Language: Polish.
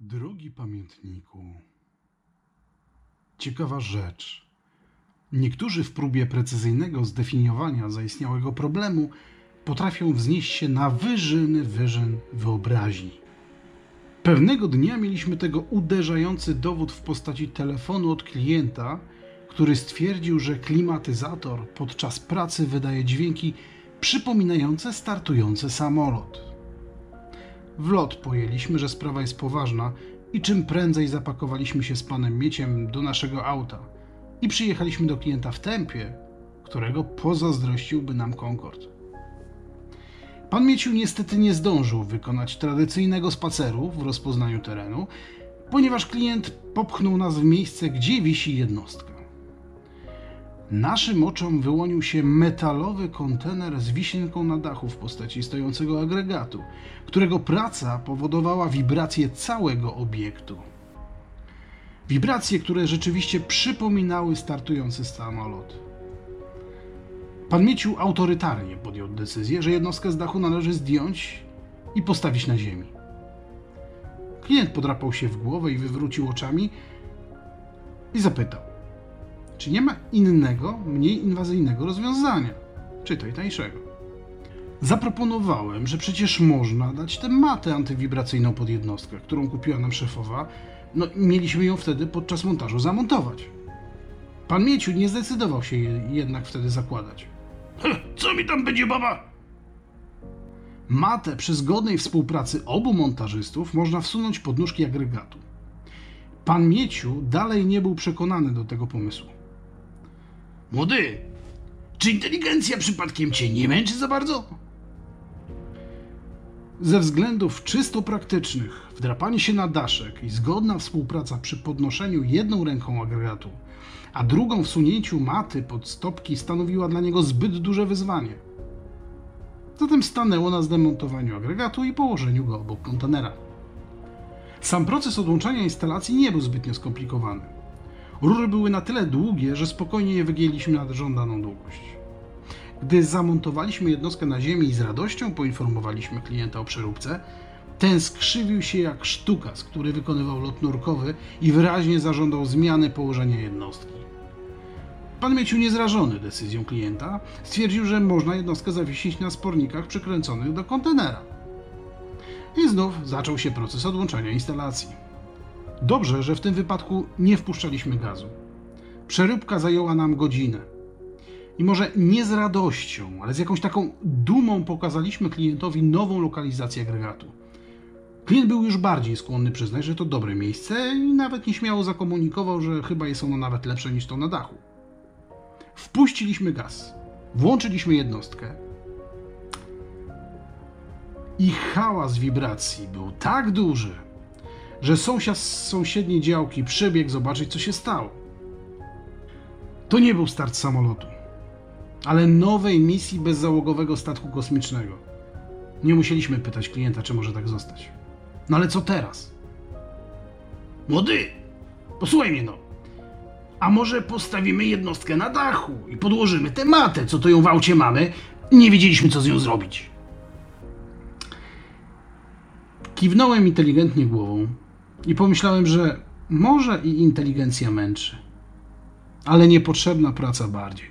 Drogi pamiętniku, ciekawa rzecz. Niektórzy w próbie precyzyjnego zdefiniowania zaistniałego problemu potrafią wznieść się na wyżyny wyżyn wyobraźni. Pewnego dnia mieliśmy tego uderzający dowód w postaci telefonu od klienta, który stwierdził, że klimatyzator podczas pracy wydaje dźwięki przypominające startujący samolot. W lot pojęliśmy, że sprawa jest poważna i czym prędzej zapakowaliśmy się z panem Mieciem do naszego auta i przyjechaliśmy do klienta w tempie, którego pozazdrościłby nam Concord. Pan Mieciu niestety nie zdążył wykonać tradycyjnego spaceru w rozpoznaniu terenu, ponieważ klient popchnął nas w miejsce, gdzie wisi jednostka. Naszym oczom wyłonił się metalowy kontener z wisienką na dachu w postaci stojącego agregatu, którego praca powodowała wibracje całego obiektu. Wibracje, które rzeczywiście przypominały startujący samolot. Pan Mieciu autorytarnie podjął decyzję, że jednostkę z dachu należy zdjąć i postawić na ziemi. Klient podrapał się w głowę i wywrócił oczami i zapytał czy nie ma innego, mniej inwazyjnego rozwiązania, czy to i tańszego. Zaproponowałem, że przecież można dać tę matę antywibracyjną pod jednostkę, którą kupiła nam szefowa. No, i mieliśmy ją wtedy podczas montażu zamontować. Pan Mieciu nie zdecydował się je- jednak wtedy zakładać. Co mi tam będzie, baba? Matę przy zgodnej współpracy obu montażystów można wsunąć pod nóżki agregatu. Pan Mieciu dalej nie był przekonany do tego pomysłu. Młody, czy inteligencja przypadkiem cię nie męczy za bardzo? Ze względów czysto praktycznych, wdrapanie się na daszek i zgodna współpraca przy podnoszeniu jedną ręką agregatu, a drugą wsunięciu maty pod stopki stanowiła dla niego zbyt duże wyzwanie. Zatem stanęło na zdemontowaniu agregatu i położeniu go obok kontenera. Sam proces odłączania instalacji nie był zbytnio skomplikowany. Rury były na tyle długie, że spokojnie je wygięliśmy na żądaną długość. Gdy zamontowaliśmy jednostkę na ziemi i z radością poinformowaliśmy klienta o przeróbce, ten skrzywił się jak sztuka, z który wykonywał lot nurkowy i wyraźnie zażądał zmiany położenia jednostki. Pan Mieciu, niezrażony decyzją klienta, stwierdził, że można jednostkę zawiesić na spornikach przykręconych do kontenera. I znów zaczął się proces odłączania instalacji. Dobrze, że w tym wypadku nie wpuszczaliśmy gazu. Przeróbka zajęła nam godzinę. I może nie z radością, ale z jakąś taką dumą pokazaliśmy klientowi nową lokalizację agregatu. Klient był już bardziej skłonny przyznać, że to dobre miejsce i nawet nieśmiało zakomunikował, że chyba jest ono nawet lepsze niż to na dachu. Wpuściliśmy gaz, włączyliśmy jednostkę i hałas wibracji był tak duży, że sąsiad z sąsiedniej działki przybiegł zobaczyć, co się stało. To nie był start samolotu, ale nowej misji bezzałogowego statku kosmicznego. Nie musieliśmy pytać klienta, czy może tak zostać. No ale co teraz? Młody, posłuchaj mnie no. A może postawimy jednostkę na dachu i podłożymy tę matę, co to ją w aucie mamy? Nie wiedzieliśmy, co z nią zrobić. Kiwnąłem inteligentnie głową i pomyślałem, że może i inteligencja męczy, ale niepotrzebna praca bardziej.